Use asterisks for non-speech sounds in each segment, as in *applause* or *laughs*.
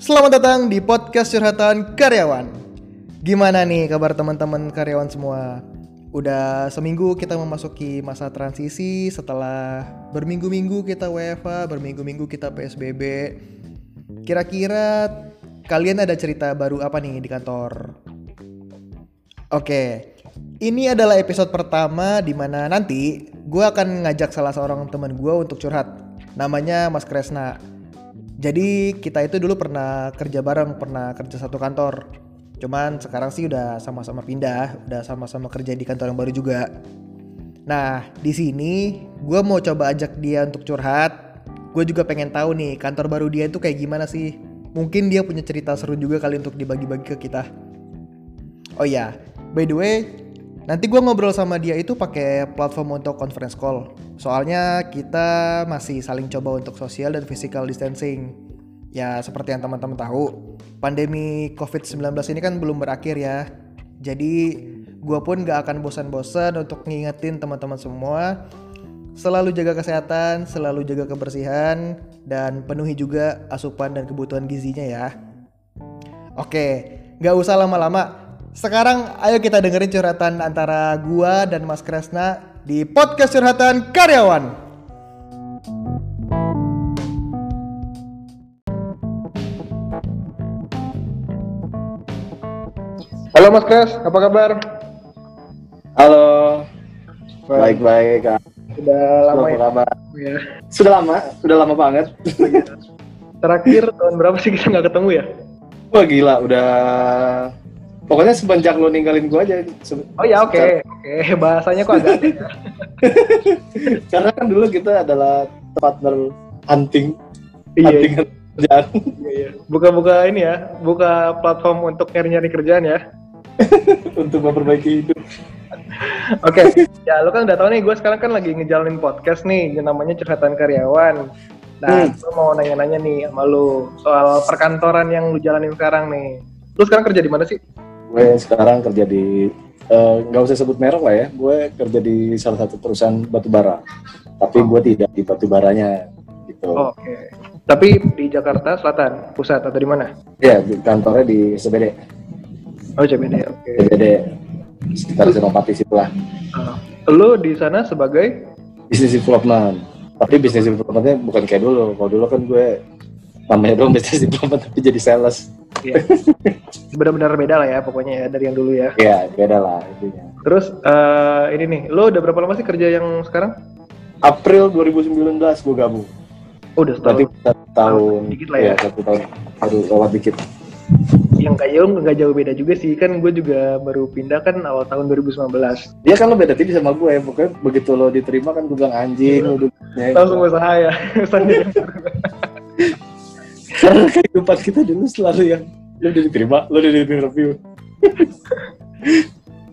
Selamat datang di podcast curhatan karyawan. Gimana nih kabar teman-teman karyawan semua? Udah seminggu kita memasuki masa transisi setelah berminggu-minggu kita WFA, berminggu-minggu kita PSBB. Kira-kira kalian ada cerita baru apa nih di kantor? Oke, ini adalah episode pertama di mana nanti gue akan ngajak salah seorang teman gue untuk curhat. Namanya Mas Kresna. Jadi kita itu dulu pernah kerja bareng, pernah kerja satu kantor. Cuman sekarang sih udah sama-sama pindah, udah sama-sama kerja di kantor yang baru juga. Nah, di sini gue mau coba ajak dia untuk curhat. Gue juga pengen tahu nih kantor baru dia itu kayak gimana sih. Mungkin dia punya cerita seru juga kali untuk dibagi-bagi ke kita. Oh iya, by the way, nanti gue ngobrol sama dia itu pakai platform untuk conference call. Soalnya kita masih saling coba untuk social dan physical distancing. Ya seperti yang teman-teman tahu, pandemi COVID-19 ini kan belum berakhir ya. Jadi gue pun gak akan bosan-bosan untuk ngingetin teman-teman semua selalu jaga kesehatan, selalu jaga kebersihan, dan penuhi juga asupan dan kebutuhan gizinya ya. Oke, gak usah lama-lama. Sekarang ayo kita dengerin curhatan antara gua dan Mas Kresna di podcast curhatan karyawan. Halo Mas Kres, apa kabar? Halo. Baik-baik, Kak. Sudah lama ya? kabar? ya. Sudah lama, sudah lama banget. Terakhir tahun berapa sih kita nggak ketemu ya? Wah gila, udah pokoknya semenjak lo ninggalin gua aja. Oh ya oke, oke *laughs* bahasanya kok agak. *laughs* Karena kan dulu kita adalah partner hunting, Iya, hunting kerjaan. iya, iya. Buka-buka ini ya, buka platform untuk nyari-nyari kerjaan ya. *laughs* untuk memperbaiki hidup. Oke, ya lo kan udah tahu nih, gue sekarang kan lagi ngejalanin podcast nih, yang namanya curhatan karyawan. Nah, Hmm. gue mau nanya-nanya nih sama lu soal perkantoran yang lu jalanin sekarang nih. Lu sekarang kerja di mana sih? Gue sekarang kerja di eh, nggak usah sebut merek lah ya. Gue kerja di salah satu perusahaan batubara. Tapi gue tidak di batubaranya gitu. Oh, Oke. Tapi di Jakarta Selatan, pusat atau di mana? Ya, di kantornya di SBD. Oh, CBD. Oke. SBD sekitar Senopati situ lah. Ah. Lu di sana sebagai Business development. Tapi business developmentnya bukan kayak dulu. Kalau dulu kan gue namanya dong business development tapi jadi sales. Ya, *laughs* benar-benar beda lah ya pokoknya ya dari yang dulu ya. Ya, beda lah intinya. Terus eh, ini nih, lo udah berapa lama sih kerja yang sekarang? April 2019 gue gabung. Oh, udah Berarti setahun. satu tahun. Dikit lah ya. satu tahun. Baru lewat dikit. Yang gak jauh nggak jauh beda juga sih kan gue juga baru pindah kan awal tahun 2019. Dia kan lo beda tipis sama gue ya. Pokoknya begitu lo diterima kan gue bilang anjing. Lo duduknya. Langsung usaha ya. *laughs* Karena kehidupan kita dulu selalu yang lo udah diterima, lo udah di interview.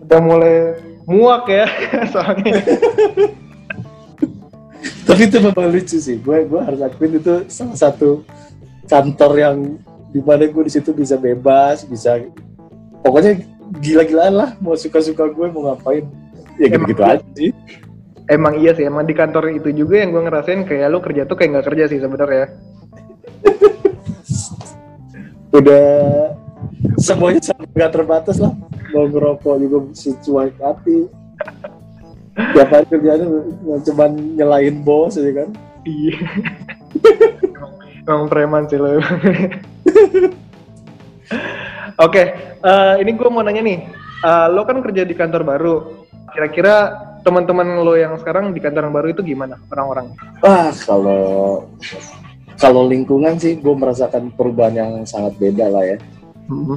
udah mulai muak ya *laughs* soalnya. Tapi itu memang lucu sih. Gue gue harus akuin itu salah satu kantor yang di mana gue di situ bisa bebas, bisa pokoknya gila-gilaan lah. Mau suka-suka gue mau ngapain. Ya gitu-gitu Emang- aja sih. Emang iya sih, emang di kantor itu juga yang gue ngerasain kayak lo kerja tuh kayak nggak kerja sih sebenarnya. Udah semuanya sangat nggak terbatas lah. Mau ngerokok juga sesuai hati. Tiap hari kerjanya cuma nyelain bos aja kan. Iya. emang, preman sih lo. Oke, eh, ini gue mau nanya nih, Eh, lo kan kerja di kantor baru. Kira-kira teman-teman lo yang sekarang di kantor yang baru itu gimana orang-orang? Wah, kalau kalau lingkungan sih gue merasakan perubahan yang sangat beda lah ya.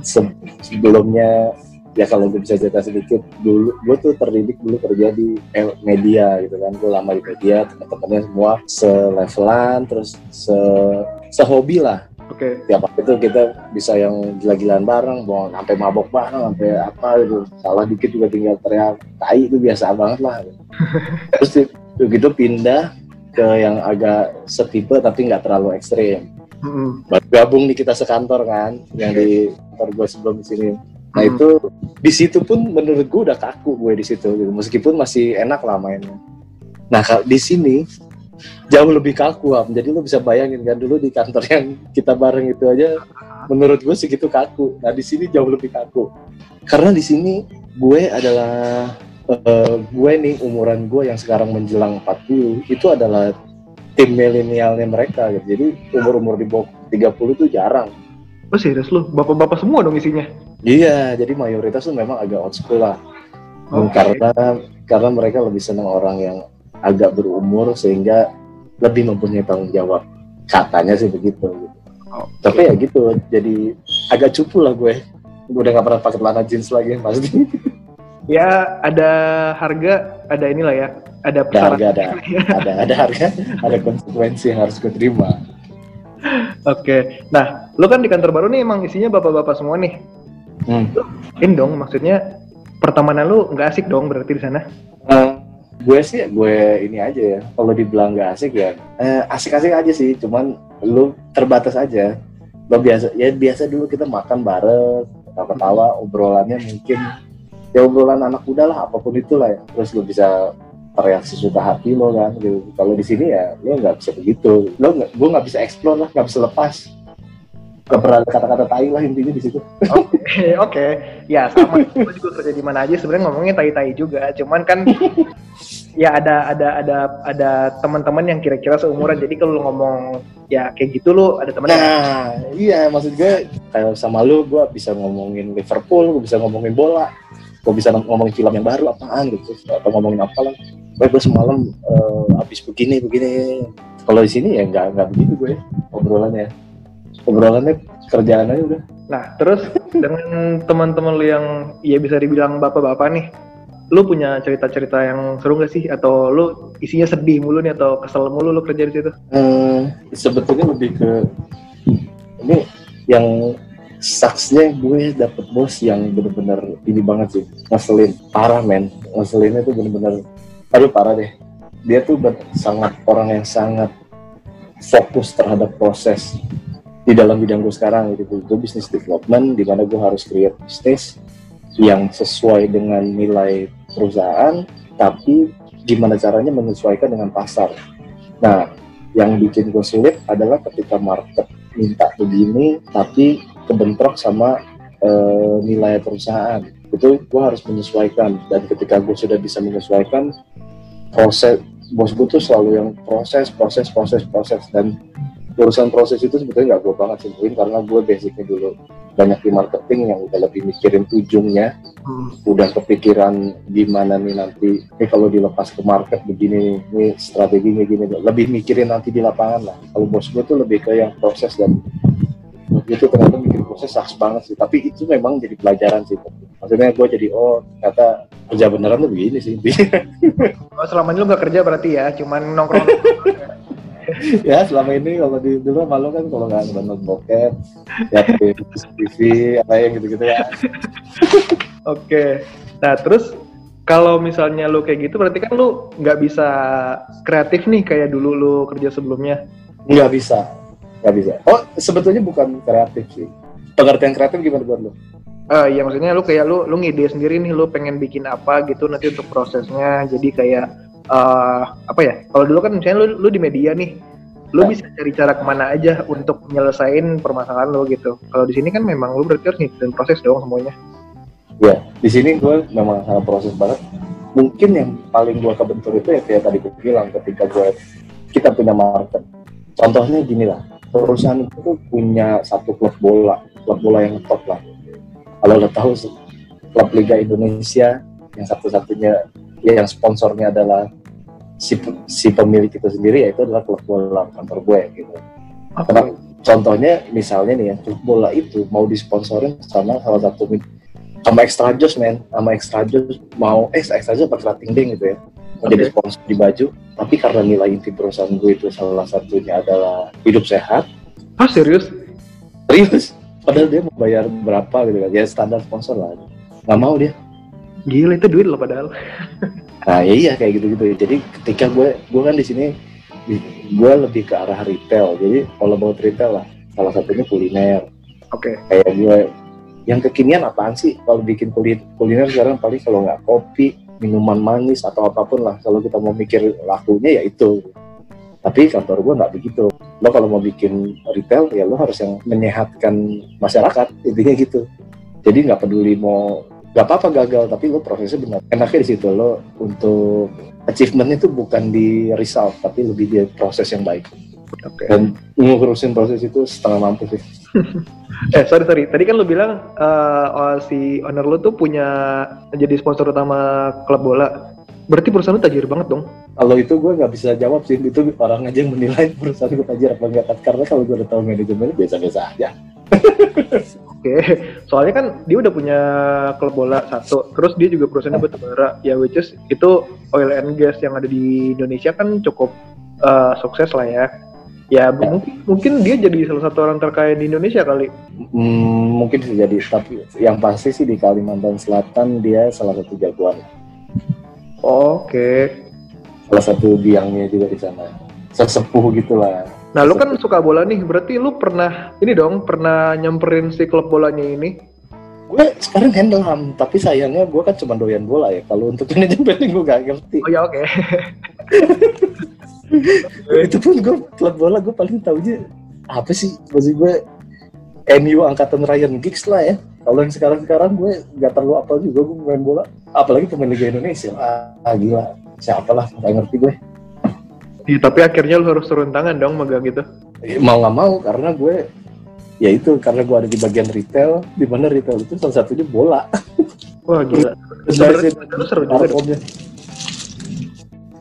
Se- sebelumnya ya kalau gue bisa cerita sedikit dulu gue tuh terdidik dulu kerja di eh, media gitu kan. Gue lama di media teman-temannya semua selevelan terus se sehobi lah. Oke, tiap hari itu kita bisa yang gila-gilaan bareng mau sampai mabok bareng sampai apa gitu. Salah dikit juga tinggal teriak tai itu biasa banget lah. *laughs* Terus di- begitu pindah ke yang agak setipe tapi nggak terlalu ekstrim Mm-mm. baru gabung nih kita sekantor kan yang di kantor gue sebelum di sini nah Hmm. itu di situ pun menurut gue udah kaku gue di situ gitu meskipun masih enak lah mainnya nah di sini jauh lebih kaku Am. jadi lu bisa bayangin kan dulu di kantor yang kita bareng itu aja menurut gue segitu kaku nah di sini jauh lebih kaku karena di sini gue adalah uh, gue nih umuran gue yang sekarang menjelang 40 itu adalah tim milenialnya mereka gitu. Jadi umur-umur di bawah 30 tuh jarang. Oh serius lu? Bapak-bapak semua dong isinya? Iya, jadi mayoritas tuh memang agak old school lah. Okay. Karena karena mereka lebih senang orang yang agak berumur sehingga lebih mempunyai tanggung jawab. Katanya sih begitu. Okay. Tapi ya gitu, jadi agak cupu lah gue. Gue udah gak pernah pakai celana jeans lagi pasti. *laughs* ya ada harga, ada inilah ya, ada ada harga, ada, *laughs* ada, ada harga, ada konsekuensi yang harus gue terima. Oke, nah lo kan di kantor baru nih emang isinya bapak-bapak semua nih. Hmm. In dong, maksudnya pertemanan lu nggak asik dong berarti di sana? Uh, gue sih gue ini aja ya. Kalau dibilang nggak asik ya, eh, asik-asik aja sih. Cuman lu terbatas aja. Lo biasa ya biasa dulu kita makan bareng, ketawa-tawa, obrolannya mungkin ya obrolan anak muda lah apa pun itulah ya. Terus lu bisa reaksi suka hati lo kan gitu. Kalau di sini ya lo nggak bisa begitu. Lo nggak, gue nggak bisa explore lah, nggak bisa lepas. Pernah kata-kata tai lah intinya di situ. Oke, okay, *laughs* oke. Okay. Ya sama. gue juga kerja di mana aja sebenarnya ngomongnya tai-tai juga. Cuman kan *laughs* ya ada ada ada ada teman-teman yang kira-kira seumuran. Jadi kalau lo ngomong ya kayak gitu lo ada teman. Nah, iya maksud gue kayak sama lo gue bisa ngomongin Liverpool, gue bisa ngomongin bola gue bisa ngomongin film yang baru apaan gitu? Atau ngomongin apa lah gue semalam uh, habis begini begini. Kalau di sini ya nggak nggak begitu gue obrolannya. Obrolannya kerjaan aja udah. Nah terus dengan teman-teman lu yang ya bisa dibilang bapak-bapak nih lu punya cerita-cerita yang seru gak sih? Atau lu isinya sedih mulu nih atau kesel mulu lu kerja di situ? Hmm, sebetulnya lebih ke ini yang saksnya gue dapet bos yang bener-bener ini banget sih ngeselin. Parah men. Ngeselinnya tuh bener-bener aduh parah deh. Dia tuh sangat orang yang sangat fokus terhadap proses di dalam bidang gue sekarang gitu. Gue bisnis development di mana gue harus create bisnis yang sesuai dengan nilai perusahaan tapi gimana caranya menyesuaikan dengan pasar. Nah yang bikin gue sulit adalah ketika market minta begini tapi kebentrok sama uh, nilai perusahaan. Itu gue harus menyesuaikan. Dan ketika gue sudah bisa menyesuaikan proses bos gue tuh selalu yang proses proses proses proses. Dan urusan proses itu sebetulnya nggak gue banget sih karena gue basicnya dulu banyak di marketing yang udah lebih mikirin ujungnya. Hmm. udah kepikiran gimana nih nanti ini kalau dilepas ke market begini nih strateginya gini. Lebih mikirin nanti di lapangan lah. Kalau bos gue tuh lebih ke yang proses dan itu ternyata bikin proses saks banget sih. Tapi itu memang jadi pelajaran sih maksudnya gue jadi oh ternyata kerja beneran tuh begini sih *laughs* oh selama ini lu gak kerja berarti ya? Cuman nongkrong. *laughs* Ya selama ini kalau di dulu malu kan kalau nggak nonton bokep ya TV apa yang gitu-gitu ya. *laughs* Oke. Nah terus kalau misalnya lu kayak gitu berarti kan lu nggak bisa kreatif nih kayak dulu lu kerja sebelumnya? Nggak bisa nggak bisa. Oh sebetulnya bukan kreatif sih. Pengertian kreatif gimana buat lo Uh, iya maksudnya lu kayak lu lu ngide sendiri nih lu pengen bikin apa gitu nanti untuk prosesnya. Jadi kayak uh, apa ya? Kalau dulu kan misalnya lu, lu di media nih lu nah. bisa cari cara ke mana aja untuk menyelesaikan permasalahan lu gitu. Kalau di sini kan memang lu berarti harus ngikutin proses dong semuanya. Ya di sini gue memang sangat proses banget. Mungkin yang paling gue kebentur itu ya kayak tadi gue bilang ketika gue kita punya market. Contohnya gini lah perusahaan itu punya satu klub bola, klub bola yang top lah. Kalau lo tahu klub Liga Indonesia yang satu-satunya ya yang sponsornya adalah si si pemilik itu sendiri yaitu adalah klub bola kantor gue gitu. Karena contohnya misalnya nih ya klub bola itu mau disponsorin sama salah satu sama extra joss men sama extra joss mau eh extra joss pakai rating ding gitu ya menjadi okay. sponsor di baju tapi karena nilai inti perusahaan gue itu salah satunya adalah hidup sehat. Ah serius? Serius? Padahal dia mau bayar berapa gitu kan? Ya standar sponsor lah. Nggak mau dia. Gila itu duit loh padahal. Nah ya iya kayak gitu gitu jadi ketika gue gue kan di sini gue lebih ke arah retail. Jadi kalau mau retail lah. Salah satunya kuliner. Oke. Okay. kayak gue yang kekinian apaan sih? Kalau bikin kuliner sekarang paling kalau nggak kopi minuman manis atau apa pun lah. Kalau kita mau mikir lakunya ya itu. Tapi kantor gue nggak begitu. Lo kalau mau bikin retail ya lo harus yang menyehatkan masyarakat intinya gitu. Jadi nggak peduli mau nggak apa-apa gagal tapi lo prosesnya benar. Enaknya di situ lo untuk achievementnya itu bukan di result tapi lebih di proses yang baik okay. dan ngurusin proses itu setengah mampu sih. *laughs* Eh sorry sorry. Tadi kan lo bilang uh, si owner lo tuh punya jadi sponsor utama klub bola. Berarti perusahaan lo tajir banget dong? Kalau itu gue nggak bisa jawab sih. Itu orang aja yang menilai perusahaan gue tajir apa enggak karena kalau gue udah tahu manajemennya biasa-biasa aja. *laughs* Oke, soalnya kan dia udah punya klub bola satu, terus dia juga perusahaannya batubara, ya which is itu oil and gas yang ada di Indonesia kan cukup uh, sukses lah. Ya, ya mungkin mungkin dia jadi salah satu orang terkaya di Indonesia kali. Hmm, mungkin bisa jadi, tapi yang pasti sih di Kalimantan Selatan dia salah satu jagoan. Oke. Okay. Salah satu biangnya juga di sana. Sesepuh gitulah Nah, lu kan suka bola nih, berarti lu pernah ini dong, pernah nyamperin si klub bolanya ini? Gue sekarang handle ham, tapi sayangnya gue kan cuma doyan bola ya. Kalau untuk *laughs* ini nyamperin gue gak ngerti. Oh ya oke. Okay. *laughs* *laughs* itu pun gue klub bola gue paling aja apa sih maksud gue MU angkatan Ryan Giggs lah ya. Kalau yang sekarang-sekarang gue gak terlalu apa juga gue main bola. Apalagi pemain Liga Indonesia. Ah, gila. Siapa lah, gak ngerti gue. Iya, tapi akhirnya lu harus turun tangan dong megang gitu. Ya, mau nggak mau karena gue ya itu karena gue ada di bagian retail di mana retail itu salah satunya bola. Wah gila. Seru, seru, seru juga.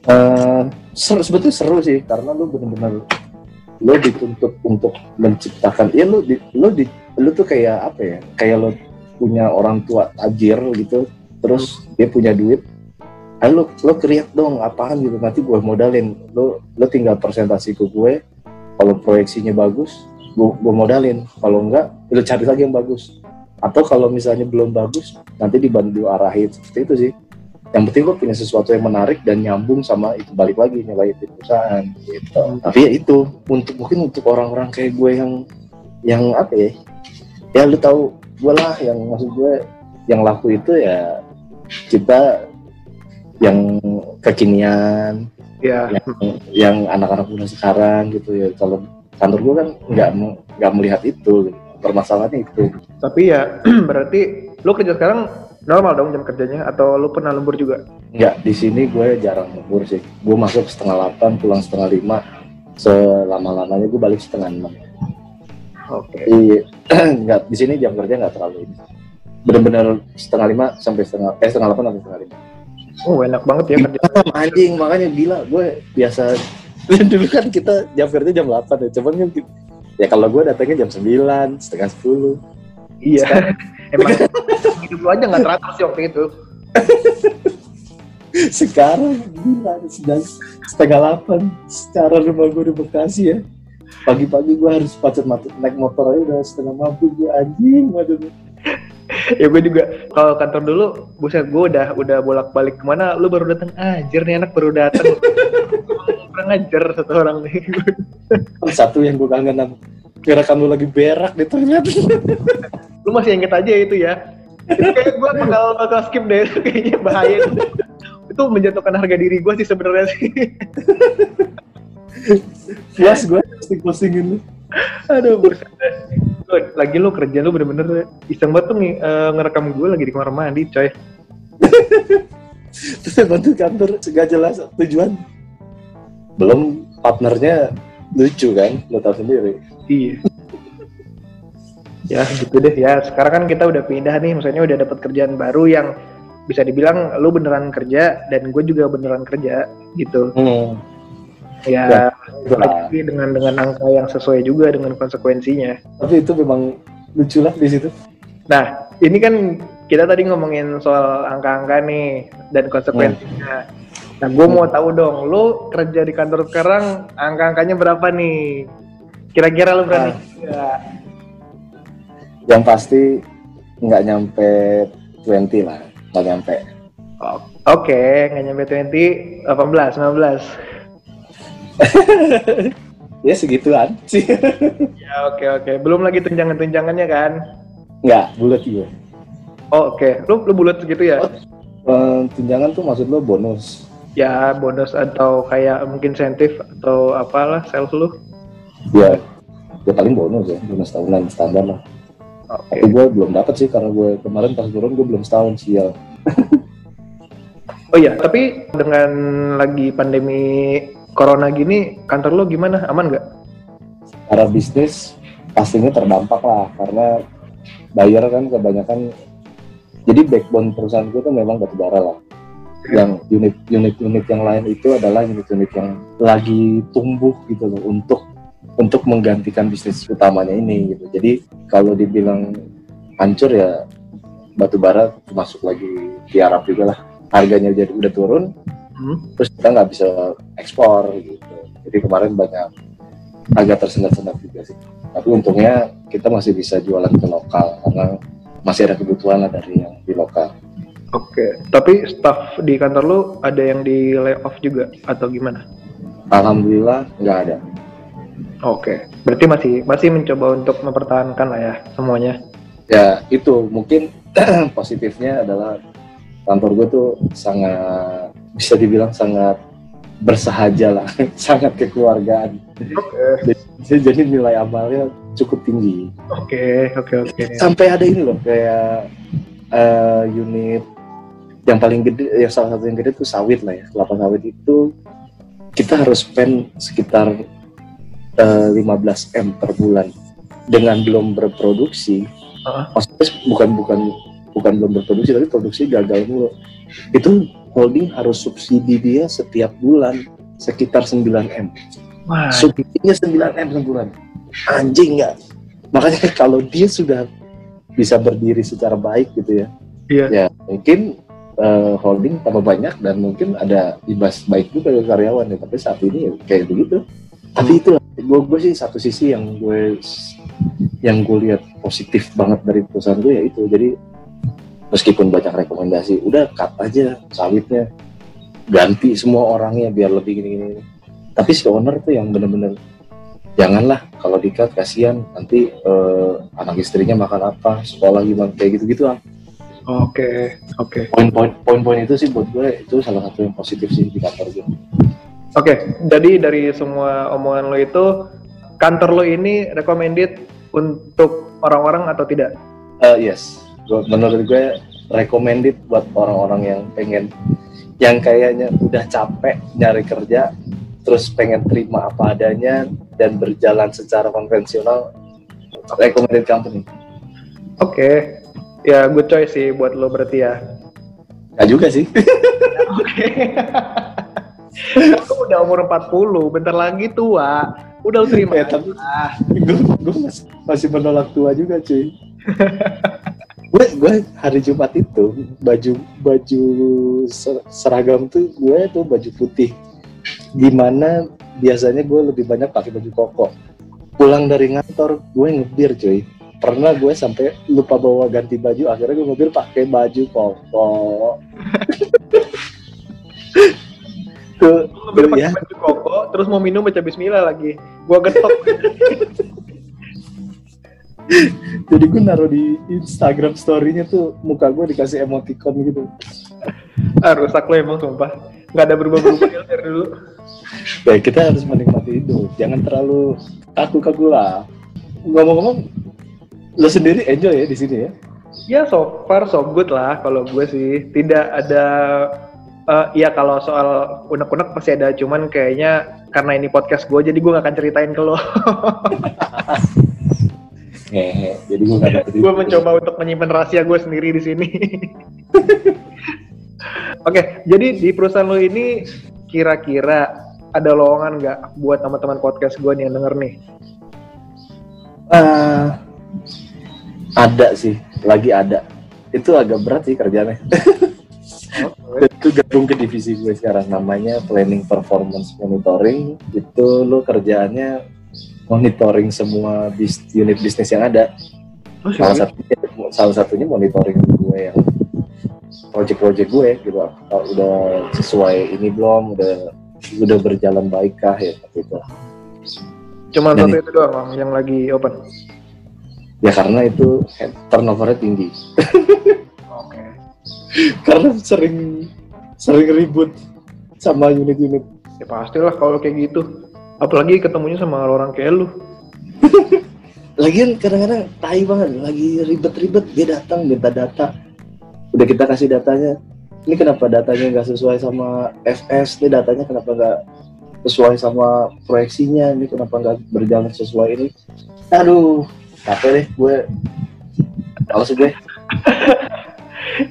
Uh, seru, sebetulnya seru sih karena lu bener-bener lo dituntut untuk menciptakan ya lo di, lo di lo tuh kayak apa ya kayak lo punya orang tua tajir gitu terus dia punya duit ayo lo lo kriak dong apaan gitu nanti gue modalin lo lo tinggal presentasi ke gue kalau proyeksinya bagus gue, gue modalin kalau enggak lo cari lagi yang bagus. Atau kalau misalnya belum bagus nanti dibantu arahin seperti itu sih yang penting gue punya sesuatu yang menarik dan nyambung sama itu balik lagi nilai itu perusahaan gitu hmm. tapi ya itu untuk mungkin untuk orang-orang kayak gue yang yang apa ya ya lu tahu gue lah yang maksud gue yang laku itu ya kita yang kekinian ya. yang yang anak-anak muda sekarang gitu ya kalau kantor gue kan nggak nggak melihat itu gitu. permasalahannya itu tapi ya *clears throat* berarti lu kerja sekarang normal dong jam kerjanya atau lu pernah lembur juga nggak di sini gue jarang lembur sih gue masuk setengah delapan pulang setengah lima selama lamanya gue balik setengah enam oke okay. *clears throat* nggak di sini jam kerja nggak terlalu ini benar-benar setengah lima sampai setengah eh setengah delapan sampai setengah lima Oh enak banget ya kerja. *laughs* Anjing makanya gila gue biasa *laughs* dulu kan kita jam kerja jam 8 ya. Cuman kan ya kalau gue datangnya jam 9, setengah 10. Iya. *laughs* Emang hidup lu aja nggak teratur sih waktu itu. *laughs* Sekarang gila sedang setengah 8 secara rumah gue di Bekasi ya. Pagi-pagi gue harus pacet naik motor aja udah setengah mampu gue anjing waduh *laughs* ya gue juga kalau kantor dulu buset gue udah udah bolak balik ke mana lu baru datang ajar nih anak baru datang *laughs* kurang ajar satu orang nih. *laughs* Satu yang gue kangen kira kamu lagi berak di toilet lu masih inget aja itu ya. Itu kayak gue bakal bakal skip deh kayaknya bahaya. Itu menjatuhkan harga diri gue sih sebenarnya sih. Puas gue posting postingin lu aduh buset lagi lo kerja lo bener-bener iseng banget tuh nih uh, ngerekam gue lagi di kamar mandi coy. *laughs* Terus bantu kantor gak jelas tujuan? Belum partnernya lucu kan lo tau sendiri. Iya. Ya gitu deh. Ya sekarang kan kita udah pindah nih maksudnya udah dapat kerjaan baru yang bisa dibilang lo beneran kerja dan gue juga beneran kerja gitu. Hmm ya, ya dengan dengan angka yang sesuai juga dengan konsekuensinya. Tapi itu memang lucu lah di situ. Nah ini kan kita tadi ngomongin soal angka-angka nih dan konsekuensinya. Hmm. nah gue mau tahu dong lo kerja di kantor sekarang angka-angkanya berapa nih? Kira-kira lo berani nah. yang pasti nggak nyampe 20 lah nggak nyampe. Oke, okay, nggak nyampe 20, 18, 19. *laughs* ya segituan sih. *laughs* ya oke okay, oke. Okay. Belum lagi tunjangan-tunjangannya kan? Enggak, bulat juga. Oh, oke. Okay. Lu lu bulat segitu ya? Oh, tunjangan tuh maksud lu bonus? Ya, bonus atau kayak mungkin insentif atau apalah sales lu. ya ya paling bonus ya bonus tahunan standar lah Oke. tapi gue belum dapat sih karena gue kemarin pas turun gue belum setahun sial *laughs* Oh iya, tapi dengan lagi pandemi corona gini, kantor lo gimana? Aman nggak? secara bisnis pastinya terdampak lah karena buyer kan kebanyakan jadi backbone perusahaan gue tuh memang batu bara lah yang unit unit unit yang lain itu adalah unit unit yang lagi tumbuh gitu loh untuk untuk menggantikan bisnis utamanya ini gitu jadi kalau dibilang hancur ya batu bara masuk lagi tiarap juga lah harganya jadi udah turun Hmm. terus kita nggak bisa ekspor gitu jadi kemarin banyak agak tersendat-sendat juga sih tapi untungnya kita masih bisa jualan ke lokal karena masih ada kebutuhan lah dari yang di lokal Oke. Tapi staff di kantor lo ada yang di layoff juga atau gimana? alhamdulillah nggak ada Oke. Berarti masih masih mencoba untuk mempertahankan lah ya semuanya. ya itu mungkin *clears throat* positifnya adalah kantor gue tuh sangat bisa dibilang sangat bersahaja lah *laughs* sangat kekeluargaan Oke. jadi jadi nilai amalnya cukup tinggi Oke. Oke. Oke. sampai ada ini loh kayak eh, unit yang paling gede yang salah satu yang gede tuh sawit lah ya kelapa sawit itu kita harus spend sekitar eh, 15 m per bulan dengan belum berproduksi Ah. maksudnya bukan bukan bukan belum berproduksi tapi produksi gagal mulu. Itu holding harus subsidi dia setiap bulan sekitar 9 m. Wah. subsidinya 9 m sebulan. Anjing nggak? Makanya *laughs* kalau dia sudah bisa berdiri secara baik gitu ya Iya. ya mungkin eh, holding tambah banyak dan mungkin ada imbas baik juga ke karyawan ya. Tapi saat ini ya kayak begitu. Tapi itu gue gue sih satu sisi yang gue yang gue lihat positif banget dari perusahaan gue ya itu. Jadi meskipun banyak rekomendasi udah cut aja sawitnya ganti semua orangnya biar lebih gini-gini tapi si owner tuh yang bener-bener janganlah kalau di cut kasihan nanti eh, anak istrinya makan apa sekolah gimana kayak gitu-gitu ah Oke. Oke. poin-poin poin-poin itu sih buat gue itu salah satu yang positif sih di kantor gue Oke. Jadi dari semua omongan lo itu, kantor lo ini recommended untuk orang-orang atau tidak? Eh, yes menurut gue recommended buat orang-orang yang pengen yang kayaknya udah capek nyari kerja terus pengen terima apa adanya dan berjalan secara konvensional recommended company Oke. Ya, good choice sih buat lo berarti ya. Nggak juga sih *laughs* Oke. Kamu udah umur 40, bentar lagi tua. Udah terima Ya, tapi- gue gue masih, masih menolak tua juga cuy *laughs* gue gue hari Jumat itu baju baju ser- seragam tuh gue tuh baju putih. Gimana biasanya gue lebih banyak pakai baju koko. Pulang dari ngantor gue ngebir cuy. Pernah gue sampai lupa bawa ganti baju akhirnya gue ngebir pakai baju koko. Tuh pakai ya baju koko, terus mau minum baca bismillah lagi. Gua getok. *laughs* jadi gue naruh di Instagram story-nya tuh muka gue dikasih emoticon gitu ah, rusak lo emang sumpah. Nggak ada berubah-berubah dari dulu. ya kita harus menikmati hidup jangan terlalu kaku-kaku lah ngomong-ngomong lo sendiri enjoy ya di sini ya Ya so far so good lah kalau gue sih. Tidak ada eh ya kalau soal unek-unek pasti ada, cuman kayaknya karena ini podcast gue, jadi gue gak akan ceritain ke lo. *laughs* Jadi gue gak dapet gue mencoba untuk menyimpan rahasia gue sendiri di sini. *laughs* Oke, jadi di perusahaan lo ini kira-kira ada lowongan nggak buat teman-teman podcast gue nih yang denger nih? Ah, ada sih. Lagi ada. Itu agak berat sih kerjanya itu gabung ke divisi gue sekarang. Namanya planning performance monitoring. Itu lo kerjaannya monitoring semua bis, unit bisnis yang ada. Oh, salah satunya salah satunya monitoring gue yang project-project gue gitu. Kalau udah sesuai ini belum udah udah berjalan baik kah ya seperti itu. Cuma Dan satu itu doang Bang, yang lagi open. ya karena itu turnovernya tinggi. *laughs* Oke. karena sering sering ribut sama unit-unit. Ya pastilah kalau kayak gitu. Apalagi ketemunya sama orang kayak lu. *laughs* Lagian kadang-kadang tai banget lagi ribet-ribet dia datang minta data. Udah kita kasih datanya. Ini kenapa datanya nggak sesuai sama FS ini datanya kenapa nggak sesuai sama proyeksinya? Ini kenapa nggak berjalan sesuai ini? Aduh capek deh gue. Males gue. *laughs*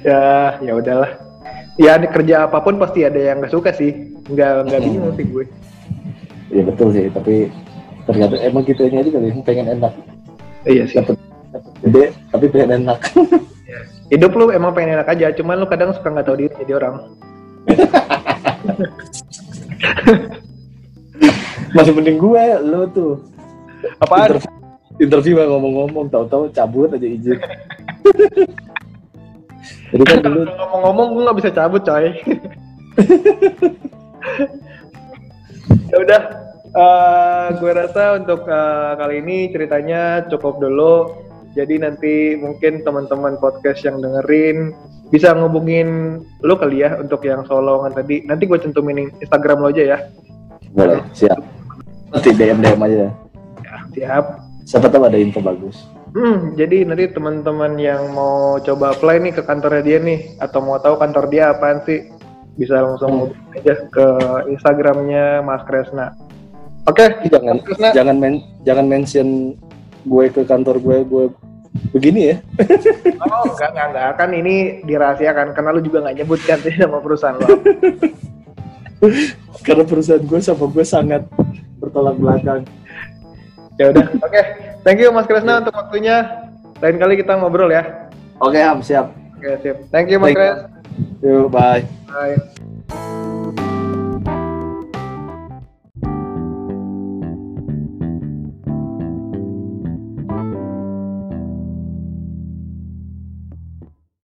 Ya ya udahlah. Ya kerja apa pun pasti ada yang nggak suka sih. Nggak nggak *laughs* bingung sih gue Iya betul sih, tapi ternyata emang gitu aja kali pengen enak. iya sih Dapet, dapet gede, tapi pengen enak. *laughs* hidup lu emang pengen enak aja cuman lu kadang suka nggak tahu diri jadi orang *laughs* Masih mending gue, lo tuh. apaan Interview, interview mah ngomong-ngomong, tahu-tahu cabut aja izin. *laughs* Jadi kan dulu ngomong-ngomong gue nggak bisa cabut coy ya udah eh, gue rasa untuk eh, kali ini ceritanya cukup dulu jadi nanti mungkin teman-teman podcast yang dengerin bisa ngubungin lo kali ya untuk yang solongan tadi nanti gue cantumin Instagram lo aja ya boleh, siap. Nanti DM-DM aja. ya siap Siapa tahu ada info bagus. Hmm, jadi nanti teman-teman yang mau coba apply nih ke kantornya dia nih atau mau tahu kantor dia apaan sih bisa langsung hubungin aja ke Instagramnya Mas Kresna. Oke, Jangan Mas Kresna. jangan men, jangan mention gue ke kantor gue gue begini ya. *laughs* Oh, enggak, enggak, enggak. Kan ini dirahasiakan karena lu juga nggak nyebut kan sih nama perusahaan lo. *laughs* Karena perusahaan gue sama gue sangat bertolak belakang. ya udah, oke. Thank you Mas Kresna untuk waktunya. Lain kali kita ngobrol ya. Oke, Ham, siap. Oke, sip. Thank you Mas. Kres. Yuk, bye. Bye.